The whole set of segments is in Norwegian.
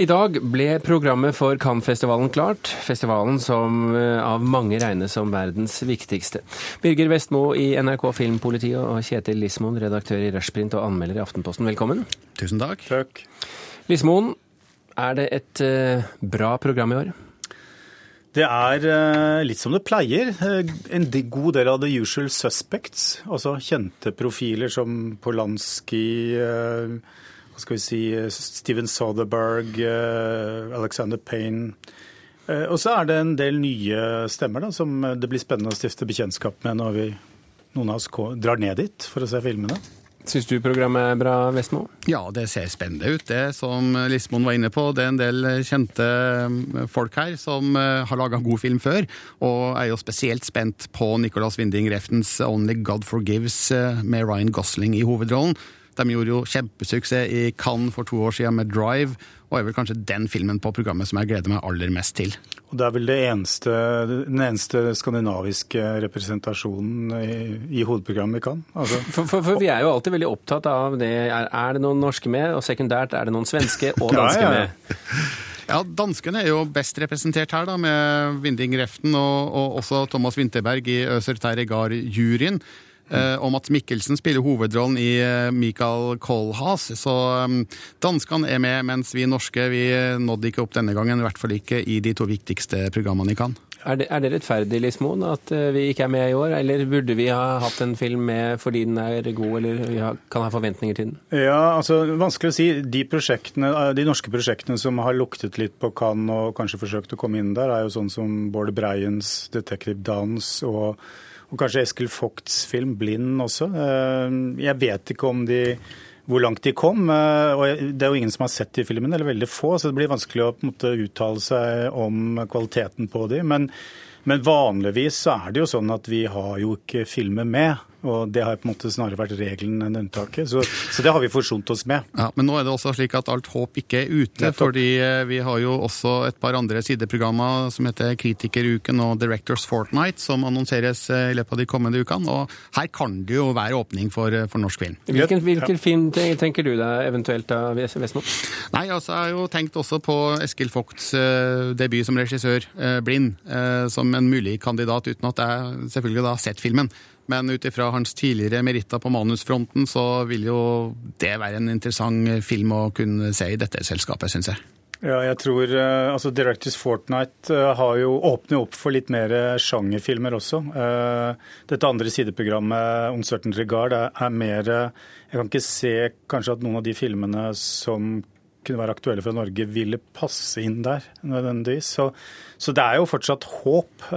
I dag ble programmet for Cannes-festivalen klart. Festivalen som eh, av mange regnes som verdens viktigste. Birger Vestmo i NRK Filmpolitiet og Kjetil Lismoen, redaktør i Rushprint og anmelder i Aftenposten, velkommen. Tusen takk. Takk. Lismoen, er det et uh, bra program i år? Det er uh, litt som det pleier. En god del av the usual suspects. Altså kjente profiler som Polanski skal vi si, Steven Soderberg, eh, Alexander Payne. Eh, og så er det en del nye stemmer da, som det blir spennende å stifte bekjentskap med når vi, noen av oss drar ned dit for å se filmene. Syns du programmet er bra, Vestmo? Ja, det ser spennende ut, det som Lismoen var inne på. Det er en del kjente eh, folk her som har laga god film før, og er jo spesielt spent på Nicolas Winding Reftens Only God Forgives med Ryan Gosling i hovedrollen. De gjorde jo kjempesuksess i Cannes for to år siden med Drive, og er vel kanskje den filmen på programmet som jeg gleder meg aller mest til. Og Det er vel det eneste, den eneste skandinaviske representasjonen i, i hovedprogrammet i Cannes? Altså. For, for, for, vi er jo alltid veldig opptatt av det. Er, er, det noen norske med, og sekundært er det noen svenske og danske ja, ja. med? Ja, Danskene er jo best representert her, da, med Vinding Reften og, og også Thomas Winterberg i Øser Terregar-juryen. Eh, at Mats Mikkelsen spiller hovedrollen i eh, Michael Kohlhaas. Så um, danskene er med, mens vi norske vi nådde ikke opp denne gangen. I hvert fall ikke i de to viktigste programmene i Cannes. Er det, er det rettferdig, Lismoen, at eh, vi ikke er med i år? Eller burde vi ha hatt en film med fordi den er god, eller vi kan ha forventninger til den? Ja, altså Vanskelig å si. De, de norske prosjektene som har luktet litt på Cannes og kanskje forsøkt å komme inn der, er jo sånn som Bård Breiens 'Detective Dance' og og kanskje Eskil Vogts film 'Blind' også. Eh, jeg vet ikke om de hvor langt de kom. Eh, og Det er jo ingen som har sett de filmene, eller veldig få, så det blir vanskelig å måte, uttale seg om kvaliteten på de. Men, men vanligvis så er det jo sånn at vi har jo ikke filmer med. Og det har på en måte snarere vært regelen enn unntaket. Så, så, det har vi forsont oss med. Ja, Men nå er det også slik at alt håp ikke er ute. Nettopp. fordi eh, vi har jo også et par andre sideprogrammer som heter Kritikeruken og Directors Fortnight, som annonseres eh, i løpet av de kommende ukene. Og her kan det jo være åpning for, eh, for norsk film. Hvilken, hvilken ja. film tenker du deg eventuelt av Vestmo? Nei, altså jeg har jo tenkt også på Eskil Vogts debut som regissør, 'Blind', som en mulig kandidat, uten at jeg selvfølgelig da har sett filmen. Men ut ifra hans tidligere meritter på manusfronten, så vil jo det være en interessant film å kunne se i dette selskapet, syns jeg. Ja, jeg tror eh, altså Directors Fortnight eh, har jo åpnet opp for litt mer sjangerfilmer også. Eh, dette andre sideprogrammet, Uncertain Regard, er mer Jeg kan ikke se kanskje at noen av de filmene som kunne være aktuelle for Norge, ville passe inn der nødvendigvis. Så, så det er jo fortsatt håp.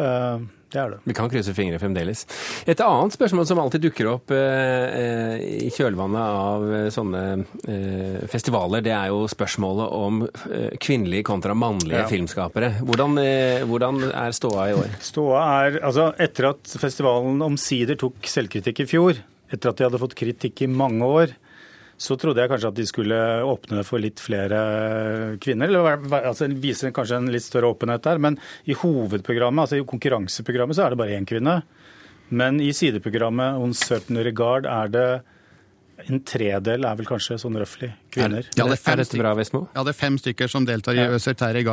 Det er det. Vi kan krysse fingre fremdeles. Et annet spørsmål som alltid dukker opp eh, i kjølvannet av eh, sånne eh, festivaler, det er jo spørsmålet om eh, kvinnelige kontra mannlige ja. filmskapere. Hvordan, eh, hvordan, er ståa i år? Ståa er, altså Etter at festivalen omsider tok selvkritikk i fjor, etter at de hadde fått kritikk i mange år, så trodde jeg kanskje at de skulle åpne for litt flere kvinner. eller altså Vise kanskje en litt større åpenhet der. Men i hovedprogrammet, altså i konkurranseprogrammet, så er det bare én kvinne. Men i sideprogrammet On Certain Regard er det en tredel er vel kanskje sånn røftlig kvinner. Ja, det er, dette bra? Ja, det er fem stykker som deltar i Øser i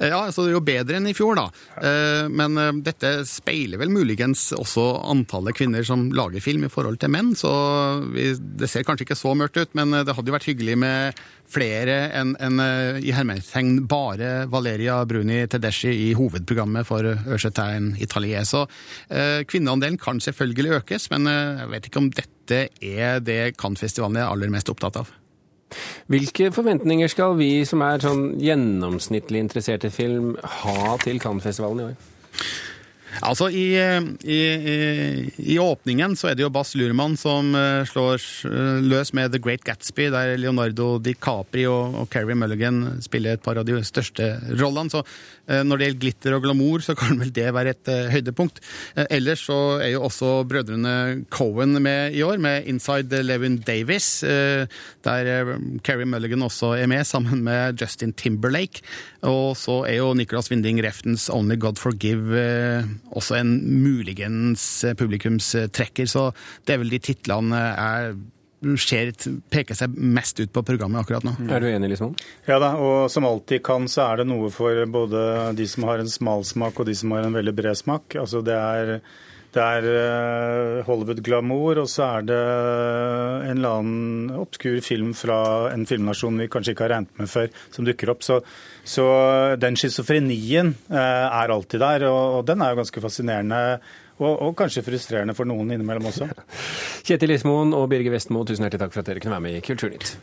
Eh, ja, så det er jo bedre enn i fjor, da. Eh, men eh, dette speiler vel muligens også antallet kvinner som lager film i forhold til menn, så det ser kanskje ikke så mørkt ut, men det hadde jo vært hyggelig med flere enn en, i hermetegn bare Valeria Bruni Tedeschi i hovedprogrammet for Ørsetaen Italie. Så kvinneandelen kan selvfølgelig økes, men jeg vet ikke om dette dette er det Cannes-festivalen er aller mest opptatt av. Hvilke forventninger skal vi som er sånn gjennomsnittlig interessert i film, ha til Cannes-festivalen i år? Altså, i, i, i, åpningen så er det jo Bass Lurman som eh, slår eh, løs med The Great Gatsby, der Leonardo DiCaprio og, og Carrie Mulligan spiller et par av de største rollene. Så Eh, når det gjelder glitter og glamour, så kan vel det være et høydepunkt. Ellers så er jo også brødrene Cohen med i år, med Inside Levin Davis, der Carrie Mulligan også er med, sammen med Justin Timberlake. Og så er jo Nicholas Winding Reftens Only God Forgive også en muligens publikumstrekker, så det er vel de titlene jeg ser, peker seg mest ut på programmet akkurat nå. Er du enig, Lismoen? Ja da, og som alltid kan, så er det noe for både de som har en smal smak og de som har en veldig bred smak. Altså det er, det er eh, Hollywood-glamour, og så er det en eller annen obskur film fra en filmnasjon vi kanskje ikke har regnet med før, som dukker opp. Så, så den schizofrenien eh, er alltid der, og, og den er jo ganske fascinerende. Og, og, kanskje frustrerende for noen innimellom også. Kjetil Ismoen og Birger Vestmo, tusen hjertelig takk for at dere kunne være med i Kulturnytt.